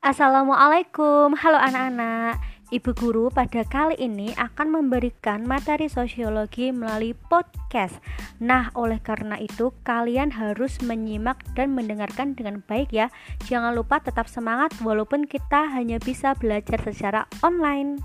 Assalamualaikum, halo anak-anak. Ibu guru pada kali ini akan memberikan materi sosiologi melalui podcast. Nah, oleh karena itu, kalian harus menyimak dan mendengarkan dengan baik ya. Jangan lupa tetap semangat, walaupun kita hanya bisa belajar secara online.